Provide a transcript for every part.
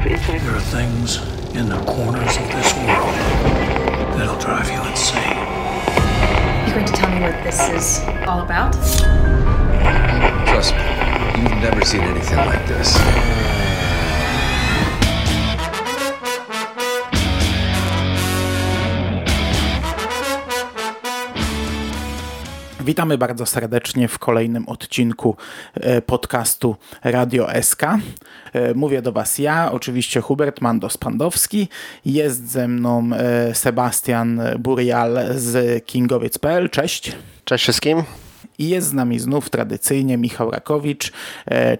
move inside. There are things in the corners of this world that'll drive you insane. You're going to tell me what this is all about? Trust me, you've never seen anything like this. Witamy bardzo serdecznie w kolejnym odcinku e, podcastu Radio SK. E, mówię do Was ja, oczywiście Hubert Mandos-Pandowski. Jest ze mną e, Sebastian Burial z kingowiec.pl. Cześć. Cześć wszystkim. I jest z nami znów tradycyjnie Michał Rakowicz.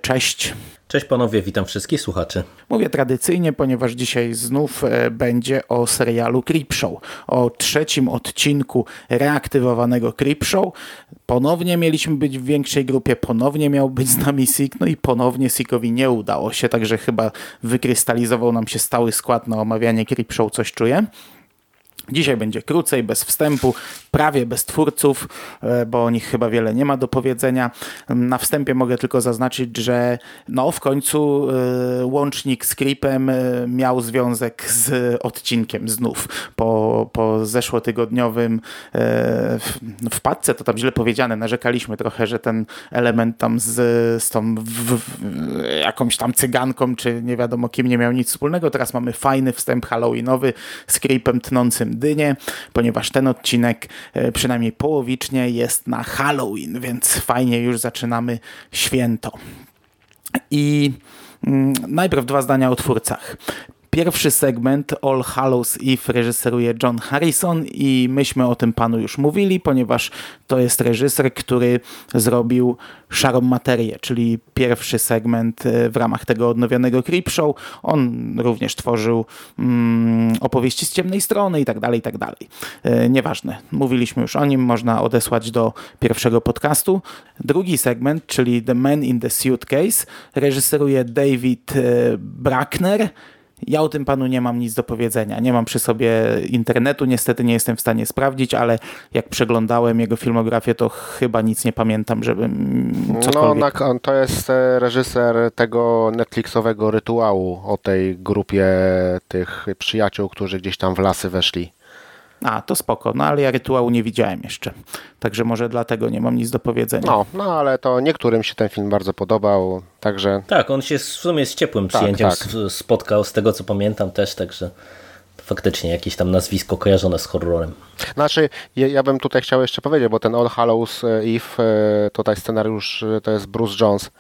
Cześć. Cześć panowie, witam wszystkich słuchaczy. Mówię tradycyjnie, ponieważ dzisiaj znów e, będzie o serialu Creepshow, o trzecim odcinku reaktywowanego Creepshow. Ponownie mieliśmy być w większej grupie, ponownie miał być z nami Sik, no i ponownie Sikowi nie udało się, także chyba wykrystalizował nam się stały skład na omawianie Creepshow, coś czuję. Dzisiaj będzie krócej, bez wstępu, prawie bez twórców, e, bo o nich chyba wiele nie ma do powiedzenia. Na wstępie mogę tylko zaznaczyć, że no w końcu e, łącznik z Creepem e, miał związek z odcinkiem znów. Po, po zeszłotygodniowym wpadce, to tam źle powiedziane, narzekaliśmy trochę, że ten element tam z, z tą w, w, jakąś tam cyganką, czy nie wiadomo kim nie miał nic wspólnego. Teraz mamy fajny wstęp halloweenowy z Creepem tnącym ponieważ ten odcinek e, przynajmniej połowicznie jest na Halloween, więc fajnie już zaczynamy święto. I mm, najpierw dwa zdania o twórcach. Pierwszy segment All Hallows Eve reżyseruje John Harrison i myśmy o tym panu już mówili, ponieważ to jest reżyser, który zrobił Szarą Materię, czyli pierwszy segment e, w ramach tego odnowionego Creepshow. On również tworzył mm, opowieści z ciemnej strony i tak dalej, i tak dalej. E, nieważne, mówiliśmy już o nim, można odesłać do pierwszego podcastu. Drugi segment, czyli The Man in the Suitcase, reżyseruje David e, Brackner, ja o tym panu nie mam nic do powiedzenia. Nie mam przy sobie internetu, niestety nie jestem w stanie sprawdzić, ale jak przeglądałem jego filmografię, to chyba nic nie pamiętam, żebym cokolwiek... No, to jest e, reżyser tego Netflixowego rytuału o tej grupie tych przyjaciół, którzy gdzieś tam w lasy weszli. A, to spoko, no ale ja rytuału nie widziałem jeszcze. Także może dlatego nie mam nic do powiedzenia. No, no ale to niektórym się ten film bardzo podobał, także... Tak, on się w sumie z ciepłym tak, przyjęciem tak, tak. spotkał, z tego co pamiętam też, także faktycznie jakieś tam nazwisko kojarzone z horrorem. Znaczy, ja, ja, bym tutaj chciał jeszcze powiedzieć, bo ten All Hallows Eve, e, tutaj scenariusz e, to jest Bruce Jones,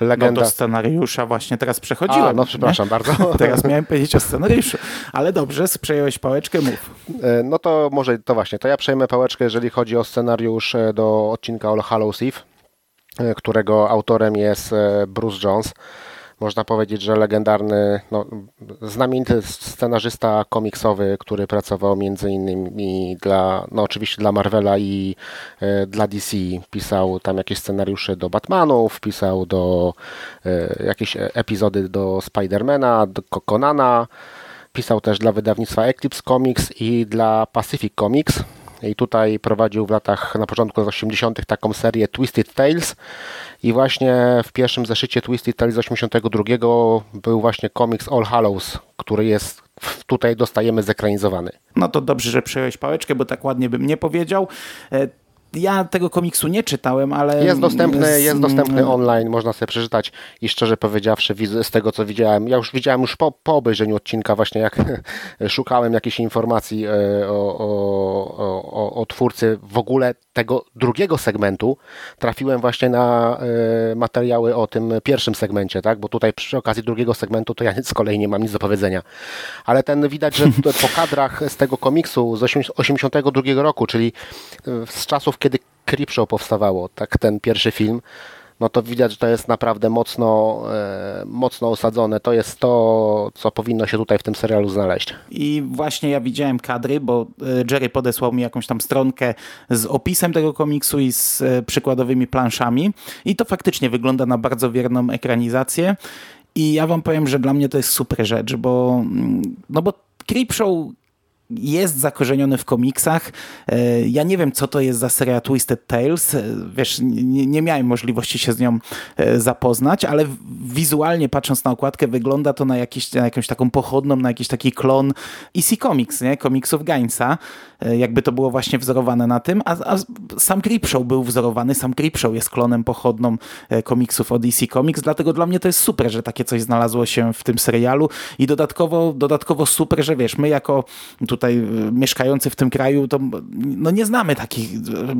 legenda. No do scenariusza właśnie teraz przechodziłem. A, no przepraszam nie? bardzo. teraz miałem powiedzieć o scenariuszu, ale dobrze, przejąłeś pałeczkę, mów. E, no to może, to właśnie, to ja przejmę pałeczkę, jeżeli chodzi o scenariusz do odcinka All Hallows Eve, którego autorem jest Bruce Jones można powiedzieć, że legendarny, no, znamienity scenarzysta komiksowy, który pracował między innymi dla, no oczywiście dla Marvela i e, dla DC. Pisał tam jakieś scenariusze do Batmanów, pisał do e, jakieś epizody do Spidermana, do Conana. Pisał też dla wydawnictwa Eclipse Comics i dla Pacific Comics i tutaj prowadził w latach, na początku lat 80. taką serię Twisted Tales i właśnie w pierwszym zeszycie Twisted Tales z 82 był właśnie komiks All Hallows, który jest tutaj dostajemy zekranizowany. No to dobrze, że przejąłeś pałeczkę, bo tak ładnie bym nie powiedział. Ja tego komiksu nie czytałem, ale... Jest dostępny, jest dostępny online, można sobie przeczytać i szczerze powiedziawszy z tego co widziałem, ja już widziałem już po, po obejrzeniu odcinka właśnie jak szukałem jakichś informacji e, o, o, o, o twórcy w ogóle tego drugiego segmentu, trafiłem właśnie na e, materiały o tym pierwszym segmencie, tak? bo tutaj przy okazji drugiego segmentu to ja z kolei nie mam nic do powiedzenia. Ale ten widać, że po kadrach z tego komiksu z 1982 roku, czyli e, z czasów, kiedy Creepshow powstawało, tak ten pierwszy film, no to widać, że to jest naprawdę mocno, e, mocno osadzone. To jest to, co powinno się tutaj w tym serialu znaleźć. I właśnie ja widziałem kadry, bo e, Jerry podesłał mi jakąś tam stronkę z opisem tego komiksu i z e, przykładowymi planszami i to faktycznie wygląda na bardzo wierną ekranizację. I ja wam powiem, że dla mnie to jest super rzecz, bo, mm, no bo Creepshow jest zakorzeniony w komiksach. E, ja nie wiem, co to jest za seria Twisted Tales. E, wiesz, nie, nie, miałem możliwości się z nią e, zapoznać, ale wizualnie patrząc na okładkę, wygląda to na, jakiś, na jakąś taką pochodną, na jakiś taki klon EC Comics, nie? komiksów Gainsa. Jakby to było właśnie wzorowane na tym, a, a sam Creepshow był wzorowany, sam Creepshow jest klonem pochodną komiksów od EC Comics, dlatego dla mnie to jest super, że takie coś znalazło się w tym serialu i dodatkowo, dodatkowo super, że wiesz, my jako y, mieszkający w tym kraju, to no nie znamy takich,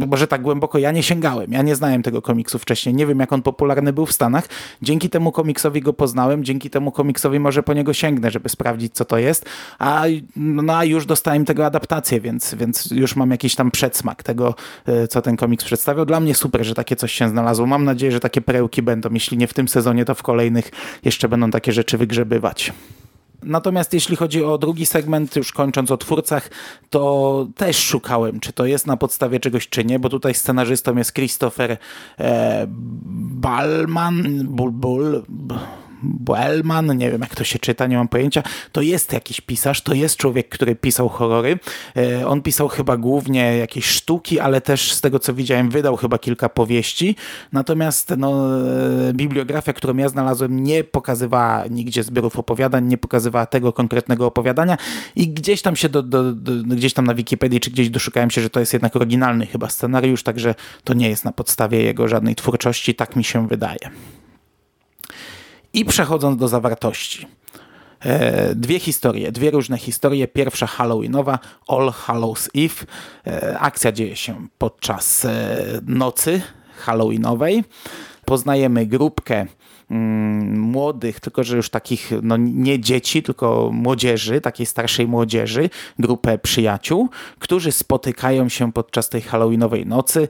może tak głęboko ja nie sięgałem, ja nie znałem tego komiksu wcześniej, nie wiem jak on popularny był w Stanach, dzięki temu komiksowi go poznałem, dzięki temu komiksowi może po niego sięgnę, żeby sprawdzić co to jest, a, no, a już dostałem tego adaptację, więc, więc już mam jakiś tam przedsmak tego, y, co ten komiks przedstawiał. Dla mnie super, że takie coś się znalazło. Mam nadzieję, że takie perełki będą. Jeśli nie w tym sezonie, to w kolejnych jeszcze będą takie rzeczy wygrzebywać. Natomiast jeśli chodzi o drugi segment, już kończąc o twórcach, to też szukałem, czy to jest na podstawie czegoś, czy nie, bo tutaj scenarzystą jest Christopher e, Balman, Bulbul, Bellman, nie wiem jak to się czyta, nie mam pojęcia, to jest jakiś pisarz, to jest człowiek, który pisał horrory. E, on pisał chyba głównie jakieś sztuki, ale też z tego co widziałem wydał chyba kilka powieści. Natomiast no, e, bibliografia, którą ja znalazłem nie pokazywała nigdzie zbiorów opowiadań, nie pokazywała tego konkretnego opowiadania i gdzieś tam się do, do, do, gdzieś tam na Wikipedii czy gdzieś doszukałem się, że to jest jednak oryginalny chyba scenariusz, także to nie jest na podstawie jego żadnej twórczości, tak mi się wydaje. I przechodząc do zawartości. E, dwie historie, dwie różne historie. Pierwsza Halloweenowa, All Hallows Eve. E, akcja dzieje się podczas e, nocy Halloweenowej. Poznajemy grupkę młodych, tylko że już takich, no nie dzieci, tylko młodzieży, takiej starszej młodzieży, grupę przyjaciół, którzy spotykają się podczas tej halloweenowej nocy.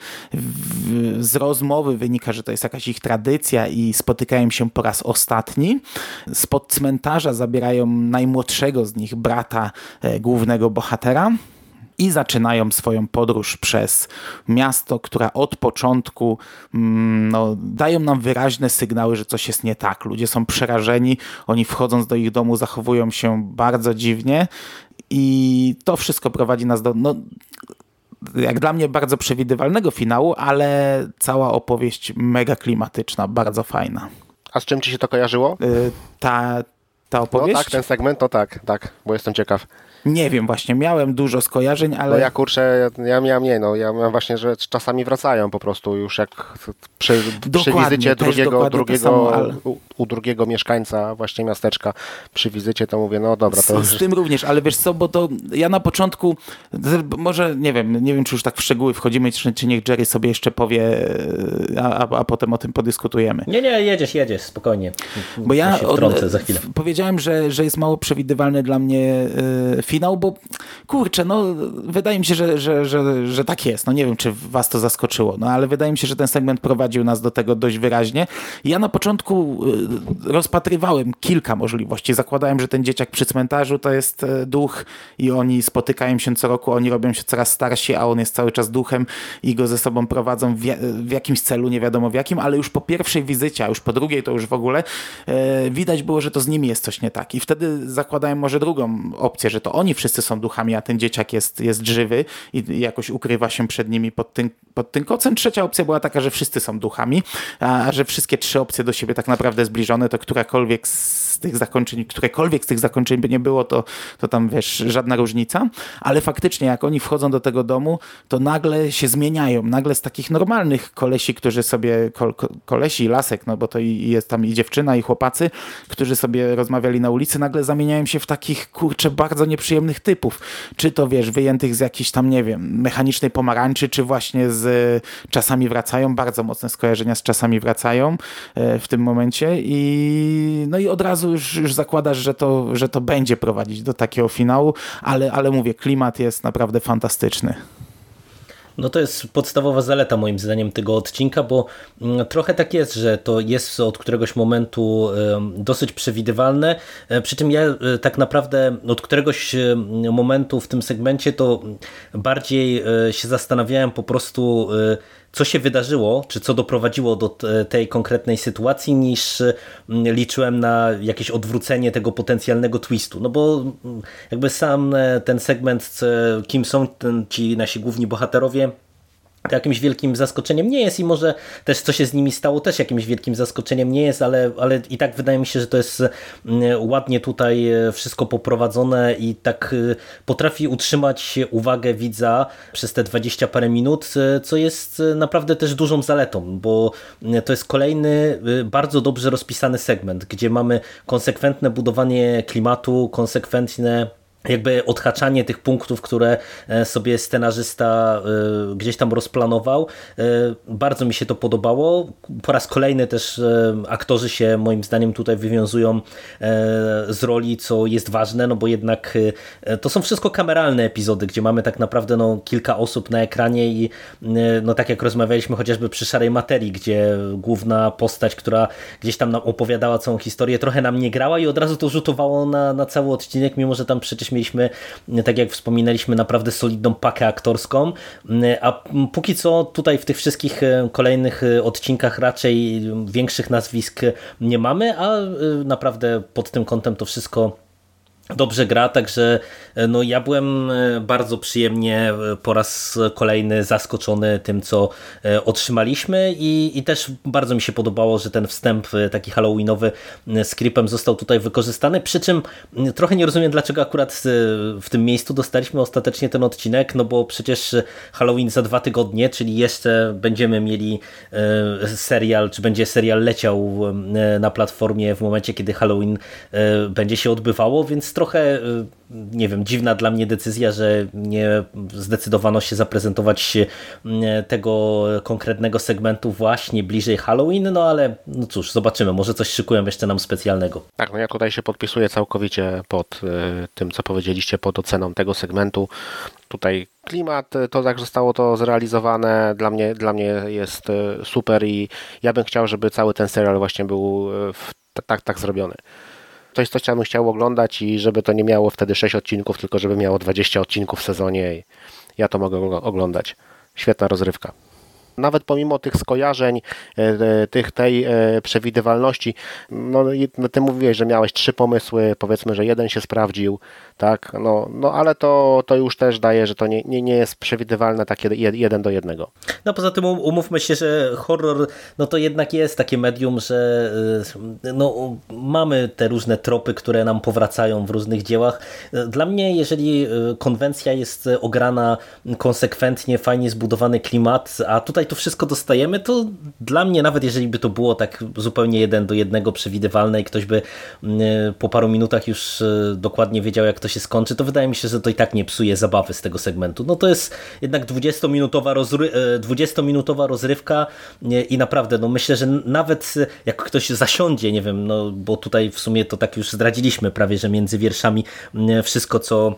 Z rozmowy wynika, że to jest jakaś ich tradycja i spotykają się po raz ostatni. Spod cmentarza zabierają najmłodszego z nich brata e, głównego bohatera i zaczynają swoją podróż przez miasto, która od początku mm, no, dają nam wyraźne sygnały, że coś jest nie tak. Ludzie są przerażeni, oni wchodząc do ich domu zachowują się bardzo dziwnie i to wszystko prowadzi nas do no, jak dla mnie bardzo przewidywalnego finału, ale cała opowieść mega klimatyczna, bardzo fajna. A z czym ci się to kojarzyło? Y, ta, ta opowieść? No tak, ten segment, to tak, tak, bo jestem ciekaw. Nie wiem, właśnie miałem dużo skojarzeń, ale... No ja kurczę, ja miałem nie, no ja miałem właśnie, że czasami wracają po prostu już jak przy, przy wizycie drugiego, drugiego samo, ale... u, u, drugiego mieszkańca właśnie miasteczka, przy wizycie to mówię, no dobra. To z, z tym również, ale wiesz co, bo to ja na początku, może nie wiem, nie wiem czy już tak w szczegóły wchodzimy, czy, czy niech Jerry sobie jeszcze powie, a, a, a potem o tym podyskutujemy. Nie, nie, jedziesz, jedziesz, spokojnie. Bo ja, ja za chwilę. powiedziałem, że, że jest mało przewidywalny dla mnie y, film, finał, bo kurczę, no wydaje mi się, że, że, że, że tak jest. No nie wiem, czy was to zaskoczyło, no ale wydaje mi się, że ten segment prowadził nas do tego dość wyraźnie. Ja na początku y, rozpatrywałem kilka możliwości. Zakładałem, że ten dzieciak przy cmentarzu to jest e, duch i oni spotykają się co roku, oni robią się coraz starsi, a on jest cały czas duchem i go ze sobą prowadzą w, w jakimś celu, nie wiadomo w jakim, ale już po pierwszej wizycie, a już po drugiej to już w ogóle widać było, że to z nimi jest coś nie tak. I wtedy zakładałem może drugą opcję, że to oni wszyscy są duchami, a ten dzieciak jest, jest żywy i jakoś ukrywa się przed nimi pod tym, pod tym kocem. Trzecia opcja była taka, że wszyscy są duchami, a że wszystkie trzy opcje do siebie tak naprawdę zbliżone, to którakolwiek z tych zakończeń, którekolwiek z tych zakończeń by nie było, to, to tam wiesz, żadna różnica, ale faktycznie jak oni wchodzą do tego domu, to nagle się zmieniają, nagle z takich normalnych kolesi, którzy sobie, kol, kolesi, lasek, no bo to i jest tam i dziewczyna i chłopacy, którzy sobie rozmawiali na ulicy, nagle zamieniają się w takich, kurczę, bardzo nieprzyjemnych typów. Czy to wiesz, wyjętych z jakiejś tam, nie wiem, mechanicznej pomarańczy, czy właśnie z czasami wracają, bardzo mocne skojarzenia z czasami wracają e, w tym momencie i no i od razu już, już zakładasz, że to, że to będzie prowadzić do takiego finału, ale, ale mówię, klimat jest naprawdę fantastyczny. No to jest podstawowa zaleta moim zdaniem tego odcinka, bo mm, trochę tak jest, że to jest od któregoś momentu dosyć przewidywalne, e, przy czym ja e, tak naprawdę od któregoś momentu w tym segmencie to bardziej e, się zastanawiałem po prostu co się wydarzyło, czy co doprowadziło do tej konkretnej sytuacji, niż liczyłem na jakieś odwrócenie tego potencjalnego twistu. No bo jakby sam ten segment, kim są ci nasi główni bohaterowie, jakimś wielkim zaskoczeniem nie jest i może też co się z nimi stało też jakimś wielkim zaskoczeniem nie jest, ale, ale i tak wydaje mi się, że to jest mm, ładnie tutaj e, wszystko poprowadzone i tak e, potrafi utrzymać uwagę widza przez te 20 parę minut, e, co jest naprawdę też dużą zaletą, bo to jest kolejny bardzo dobrze rozpisany segment, gdzie mamy konsekwentne budowanie klimatu, konsekwentne jakby odhaczanie tych punktów, które e, sobie scenarzysta e, gdzieś tam rozplanował. E, bardzo mi się to podobało. Po raz kolejny też aktorzy się moim zdaniem tutaj wywiązują z roli, co jest ważne, no bo jednak to są wszystko kameralne epizody, gdzie mamy tak naprawdę no, kilka osób na ekranie i no tak jak rozmawialiśmy chociażby przy Szarej Materii, gdzie główna postać, która gdzieś tam nam opowiadała całą historię, trochę nam nie grała i od razu to rzutowało na, na cały odcinek, mimo że tam przecież mieliśmy, tak jak wspominaliśmy, naprawdę solidną pakę aktorską, a póki co tutaj w tych wszystkich e, kolejnych e, odcinkach raczej większych nazwisk nie mamy, a e, naprawdę pod tym kątem to wszystko dobrze gra, także e, no ja byłem e, bardzo przyjemnie e, po raz kolejny zaskoczony tym, co otrzymaliśmy i, i też bardzo mi się podobało, że ten wstęp taki halloweenowy z Creepem został tutaj wykorzystany, przy czym trochę nie rozumiem, dlaczego akurat w tym miejscu dostaliśmy ostatecznie ten odcinek, no bo przecież Halloween za dwa tygodnie, czyli jeszcze będziemy mieli serial, czy będzie serial leciał na platformie w momencie, kiedy Halloween będzie się odbywało, więc trochę, y, nie wiem, dziwna dla mnie decyzja, że nie zdecydowano się zaprezentować y, tego konkretnego segmentu właśnie bliżej Halloween, no ale no cóż, zobaczymy, może coś szykują jeszcze nam specjalnego. Tak, no ja tutaj się podpisuję całkowicie pod y, tym, co powiedzieliście, pod oceną tego segmentu. Tutaj klimat, to jak zostało to zrealizowane, dla mnie, dla mnie jest super i ja bym chciał, żeby cały ten serial właśnie był w, tak, tak zrobiony coś, co ja bym chciał oglądać i żeby to nie miało wtedy 6 odcinków, tylko żeby miało 20 odcinków w sezonie i ja to mogę oglądać. Świetna rozrywka nawet pomimo tych skojarzeń, e, e, tych tej e, przewidywalności, no, no ty mówiłeś, że miałeś trzy pomysły, powiedzmy, że jeden się sprawdził, tak, no, no ale to, to już też daje, że to nie, nie, nie jest przewidywalne takie jeden do jednego. No poza tym um, umówmy się, że horror, no to jednak jest takie medium, że no, mamy te różne tropy, które nam powracają w różnych dziełach. Dla mnie, jeżeli konwencja jest ograna konsekwentnie, fajnie zbudowany klimat, a tutaj to wszystko dostajemy, to dla mnie, nawet jeżeli by to było tak zupełnie jeden do jednego przewidywalne i ktoś by mm, po paru minutach już dokładnie wiedział, jak to się skończy, to wydaje mi się, że to i tak nie psuje zabawy z tego segmentu. No to jest jednak 20-minutowa rozry 20 rozrywka i naprawdę, no myślę, że nawet jak ktoś zasiądzie, nie wiem, no bo tutaj w sumie to tak już zdradziliśmy prawie, że między wierszami wszystko, co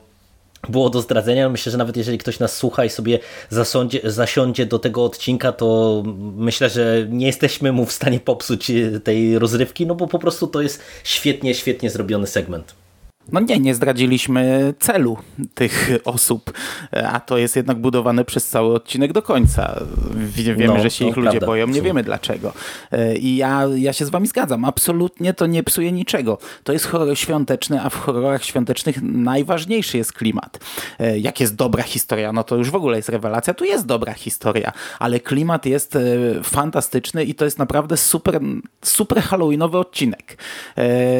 było do zdradzenia. Myślę, że nawet jeżeli ktoś nas słucha i sobie zasądzie, zasiądzie do tego odcinka, to myślę, że nie jesteśmy mu w stanie popsuć tej rozrywki, no bo po prostu to jest świetnie, świetnie zrobiony segment. No nie, nie zdradziliśmy celu tych osób, a to jest jednak budowane przez cały odcinek do końca. Wiemy, no, że się ich ludzie prawda. boją, nie wiemy dlaczego. E, I ja, ja się z wami zgadzam. Absolutnie to nie psuje niczego. To jest horror świąteczny, a w horrorach świątecznych najważniejszy jest klimat. E, jak jest dobra historia, no to już w ogóle jest rewelacja. Tu jest dobra historia, ale klimat jest e, fantastyczny i to jest naprawdę super, super halloweenowy odcinek.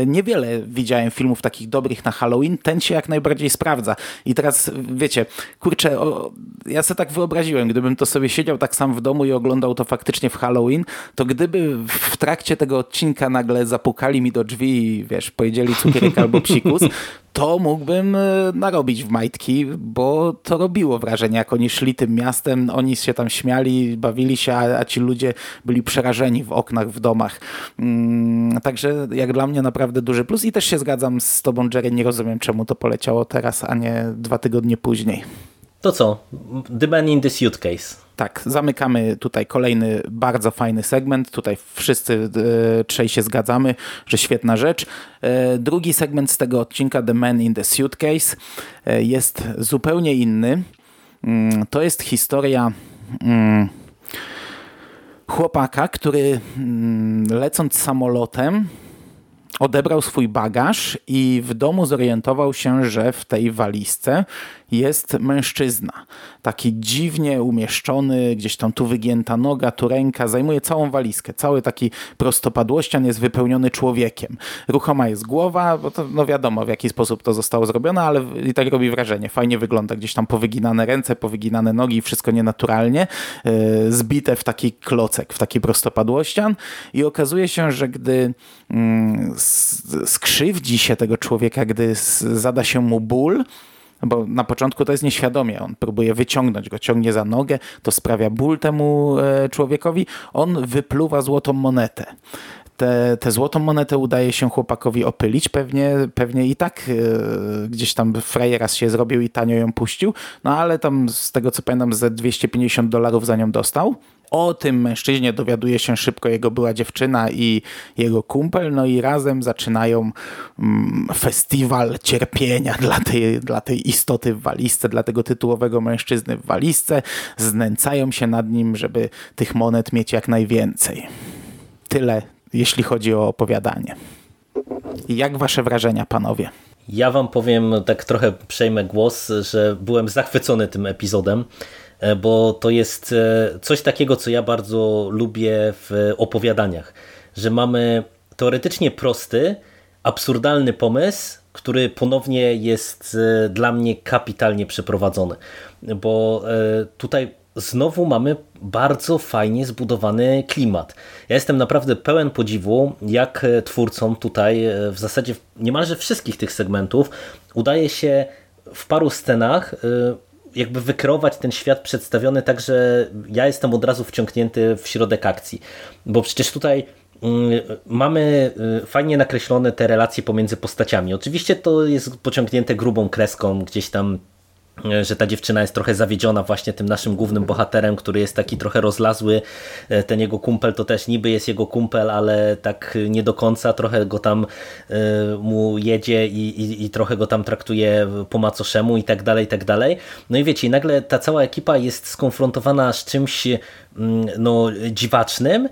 Niewiele widziałem filmów takich dobrych na Halloween, ten się jak najbardziej sprawdza. I teraz, wiecie, kurczę, o, ja sobie tak wyobraziłem, gdybym to sobie siedział tak sam w domu i oglądał to faktycznie w Halloween, to gdyby w trakcie tego odcinka nagle zapukali mi do drzwi i wiesz, powiedzieli cukierek albo psikus, to mógłbym e, narobić w majtki, bo to robiło wrażenie, jak oni szli tym miastem, oni się tam śmiali, bawili się, a, a ci ludzie byli przerażeni w oknach, w domach. Mm, także jak dla mnie naprawdę duży plus i też się zgadzam z tobą, Jerry, nie rozumiem czemu to poleciało teraz, a nie dwa tygodnie później. To co? The Man in the Suitcase. Tak, zamykamy tutaj kolejny bardzo fajny segment. Tutaj wszyscy e, trzej się zgadzamy, że świetna rzecz. E, drugi segment z tego odcinka, The Man in the Suitcase, e, jest zupełnie inny. Mm, to jest historia mm, chłopaka, który mm, lecąc samolotem odebrał swój bagaż i w domu zorientował się, że w tej walizce jest mężczyzna. Taki dziwnie umieszczony, gdzieś tam tu wygięta noga, tu ręka, zajmuje całą walizkę. Cały taki prostopadłościan jest wypełniony człowiekiem. Ruchoma jest głowa, bo to no wiadomo w jaki sposób to zostało zrobione, ale i tak robi wrażenie. Fajnie wygląda, gdzieś tam powyginane ręce, powyginane nogi, wszystko nienaturalnie, yy, zbite w taki klocek, w taki prostopadłościan i okazuje się, że gdy yy, skrzywdzi się tego człowieka, gdy zada się mu ból, bo na początku to jest nieświadomie, on próbuje wyciągnąć go, ciągnie za nogę, to sprawia ból temu e, człowiekowi, on wypluwa złotą monetę. Tę te, złotą monetę udaje się chłopakowi opylić, pewnie, pewnie i tak e, gdzieś tam frajeras się zrobił i tanio ją puścił, no ale tam z tego co pamiętam ze 250 dolarów za nią dostał. O tym mężczyźnie dowiaduje się szybko jego była dziewczyna i jego kumpel, no i razem zaczynają mm, festiwal cierpienia dla tej, dla tej istoty w walizce, dla tego tytułowego mężczyzny w walizce. Znęcają się nad nim, żeby tych monet mieć jak najwięcej. Tyle, jeśli chodzi o opowiadanie. Jak wasze wrażenia, panowie? Ja wam powiem, tak trochę przejmę głos, że byłem zachwycony tym epizodem. E, bo to jest e, coś takiego, co ja bardzo lubię w opowiadaniach, że mamy teoretycznie prosty, absurdalny pomysł, który ponownie jest e, dla mnie kapitalnie przeprowadzony, bo tutaj znowu mamy bardzo fajnie zbudowany klimat. Ja jestem naprawdę pełen podziwu, jak twórcom tutaj w zasadzie niemalże wszystkich tych segmentów udaje się w paru scenach jakby wykreować ten świat przedstawiony tak, że ja jestem od razu wciągnięty w środek akcji. Bo przecież tutaj mm, mamy y, fajnie nakreślone te relacje pomiędzy postaciami. Oczywiście to jest pociągnięte grubą kreską, gdzieś tam że ta dziewczyna jest trochę zawiedziona właśnie tym naszym głównym bohaterem, który jest taki trochę rozlazły. E, ten jego kumpel to też niby jest jego kumpel, ale tak nie do końca. Trochę go tam e, mu jedzie i, i, i trochę go tam traktuje po macoszemu i tak dalej, i tak dalej. No i wiecie, i nagle ta cała ekipa jest skonfrontowana z czymś mm, no, dziwacznym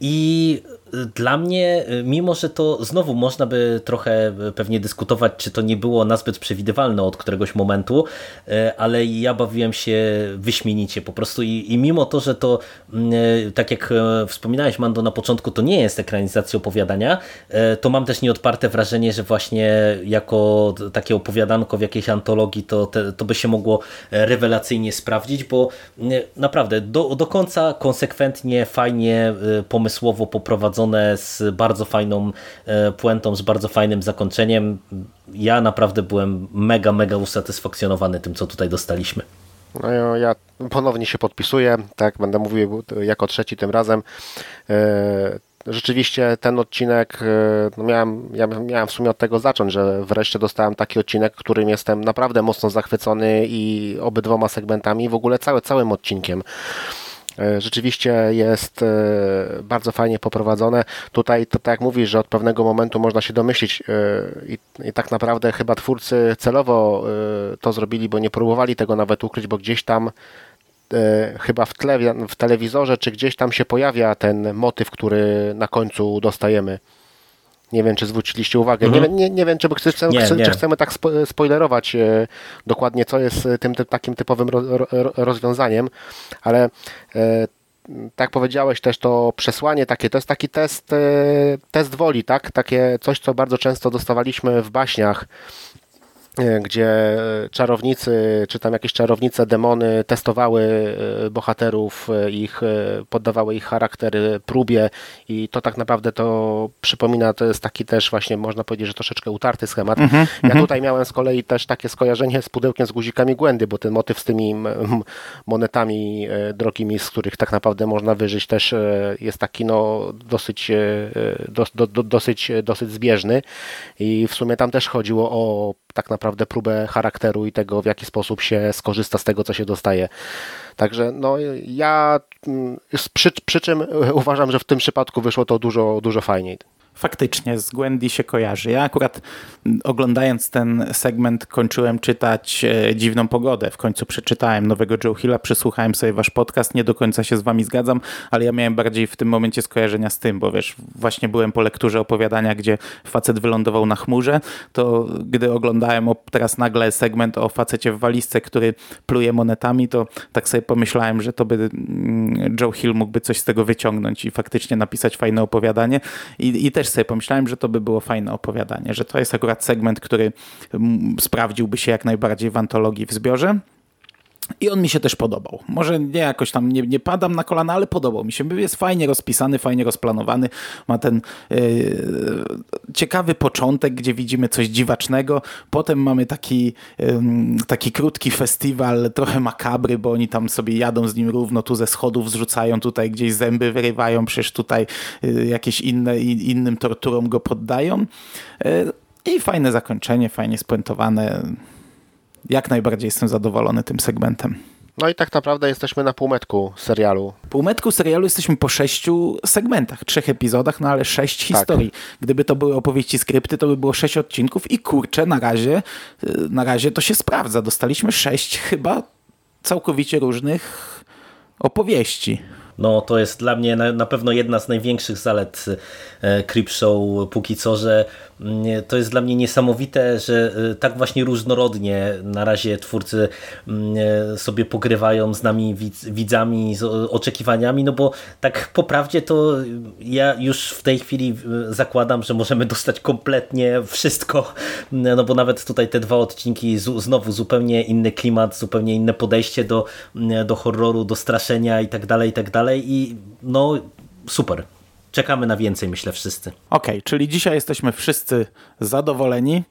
i dla mnie, mimo że to znowu można by trochę pewnie dyskutować, czy to nie było nazbyt przewidywalne od któregoś momentu, e, ale ja bawiłem się wyśmienicie po prostu i, i mimo to, że to mm, e, tak jak e, wspominałeś Mando na początku, to nie jest ekranizacja opowiadania, to mam też nieodparte wrażenie, że właśnie jako takie opowiadanko w jakiejś antologii to, te, to by się mogło rewelacyjnie sprawdzić, bo naprawdę do, do końca konsekwentnie, fajnie, pomysłowo poprowadzone z bardzo fajną e, puentą, z bardzo fajnym zakończeniem. Ja naprawdę byłem mega, mega usatysfakcjonowany tym, co tutaj dostaliśmy. No ja ponownie się podpisuję, tak, będę mówił jako trzeci tym razem. E, rzeczywiście ten odcinek, e, no miałem, ja miałem w sumie od tego zacząć, że wreszcie dostałem taki odcinek, którym jestem naprawdę mocno zachwycony i obydwoma segmentami, w ogóle cały, całym odcinkiem. E, rzeczywiście jest e, bardzo fajnie poprowadzone. Tutaj, to tak jak mówisz, że od pewnego momentu można się domyślić e, i, i tak naprawdę chyba twórcy celowo to zrobili, bo nie próbowali tego nawet ukryć, bo gdzieś tam chyba w, tle, w telewizorze, czy gdzieś tam się pojawia ten motyw, który na końcu dostajemy. Nie wiem, czy zwróciliście uwagę. Mhm. Nie, nie, nie wiem, czy, chcemy, nie, nie. czy chcemy tak spoilerować e, dokładnie, co jest tym, tym takim typowym ro, ro, rozwiązaniem, ale e, tak powiedziałeś też to przesłanie takie, to jest taki test, e, test woli, tak? Takie coś, co bardzo często dostawaliśmy w baśniach E, gdzie czarownicy, czy tam jakieś czarownice, demony testowały e, bohaterów, e, ich poddawały ich charakter próbie i to tak naprawdę to przypomina, to jest taki też właśnie, można powiedzieć, że troszeczkę utarty schemat. Mm -hmm, ja mm -hmm. tutaj miałem z kolei też takie skojarzenie z pudełkiem z guzikami Gwendy, bo ten motyw z tymi monetami drogimi, z których tak naprawdę można wyżyć też jest taki no dosyć, do, do, do, dosyć, dosyć zbieżny i w sumie tam też chodziło o tak naprawdę próbę charakteru i tego, w jaki sposób się skorzysta z tego, co się dostaje. Także no, ja mm, przy, przy czym uważam, że w tym przypadku wyszło to dużo, dużo fajniej. Faktycznie z Gwendy się kojarzy. Ja akurat oglądając ten segment kończyłem czytać e, Dziwną Pogodę. W końcu przeczytałem nowego Joe Hilla, przesłuchałem sobie wasz podcast, nie do końca się z wami zgadzam, ale ja miałem bardziej w tym momencie skojarzenia z tym, bo wiesz, właśnie byłem po lekturze opowiadania, gdzie facet wylądował na chmurze, to gdy oglądałem teraz nagle segment o facecie w walizce, który pluje monetami, to tak sobie pomyślałem, że to by mm, Joe Hill mógłby coś z tego wyciągnąć i faktycznie napisać fajne opowiadanie i, i też sobie pomyślałem, że to by było fajne opowiadanie, że to jest akurat segment, który sprawdziłby się jak najbardziej w antologii w zbiorze. I on mi się też podobał. Może nie jakoś tam nie, nie padam na kolana, ale podobał mi się. Jest fajnie rozpisany, fajnie rozplanowany. Ma ten yy, ciekawy początek, gdzie widzimy coś dziwacznego. Potem mamy taki, yy, taki krótki festiwal, trochę makabry, bo oni tam sobie jadą z nim równo, tu ze schodów zrzucają, tutaj gdzieś zęby wyrywają, przecież tutaj yy, jakieś inne, innym torturom go poddają. Y, I fajne zakończenie, fajnie spuentowane jak najbardziej jestem zadowolony tym segmentem. No i tak naprawdę jesteśmy na półmetku serialu. Półmetku serialu jesteśmy po sześciu segmentach, trzech epizodach, no ale sześć tak. historii. Gdyby to były opowieści skrypty, to by było sześć odcinków i kurczę, na razie, y, na razie to się sprawdza. Dostaliśmy sześć chyba całkowicie różnych opowieści. No to jest dla mnie na, pewno jedna z największych zalet e, Creepshow póki co, że mm, to jest dla mnie niesamowite, że e, tak właśnie różnorodnie na razie twórcy mm, e, sobie pogrywają z nami widzami, z oczekiwaniami, no bo tak po prawdzie to ja już w tej chwili zakładam, że możemy dostać kompletnie wszystko, no bo nawet tutaj te dwa odcinki znowu zupełnie inny klimat, zupełnie inne podejście do, do horroru, do straszenia i tak dalej, i tak dalej dalej i no super. Czekamy na więcej, myślę wszyscy. Okej, okay, czyli dzisiaj jesteśmy wszyscy zadowoleni.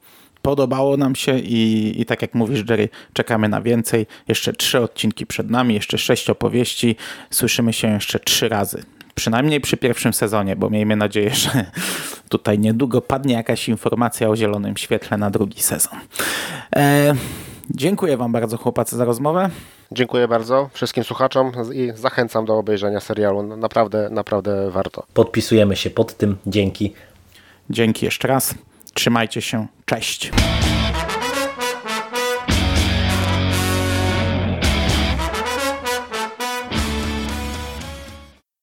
Podobało nam się i, i tak jak mówisz, Jerry, czekamy na więcej. Jeszcze trzy odcinki przed nami, jeszcze sześć opowieści. Słyszymy się jeszcze trzy razy. Przynajmniej przy pierwszym sezonie, bo miejmy nadzieję, że tutaj niedługo padnie jakaś informacja o zielonym świetle na drugi sezon. E, dziękuję Wam bardzo, chłopacy, za rozmowę. Dziękuję bardzo wszystkim słuchaczom i zachęcam do obejrzenia serialu. Naprawdę, naprawdę warto. Podpisujemy się pod tym. Dzięki. Dzięki jeszcze raz. Trzymajcie się. Cześć.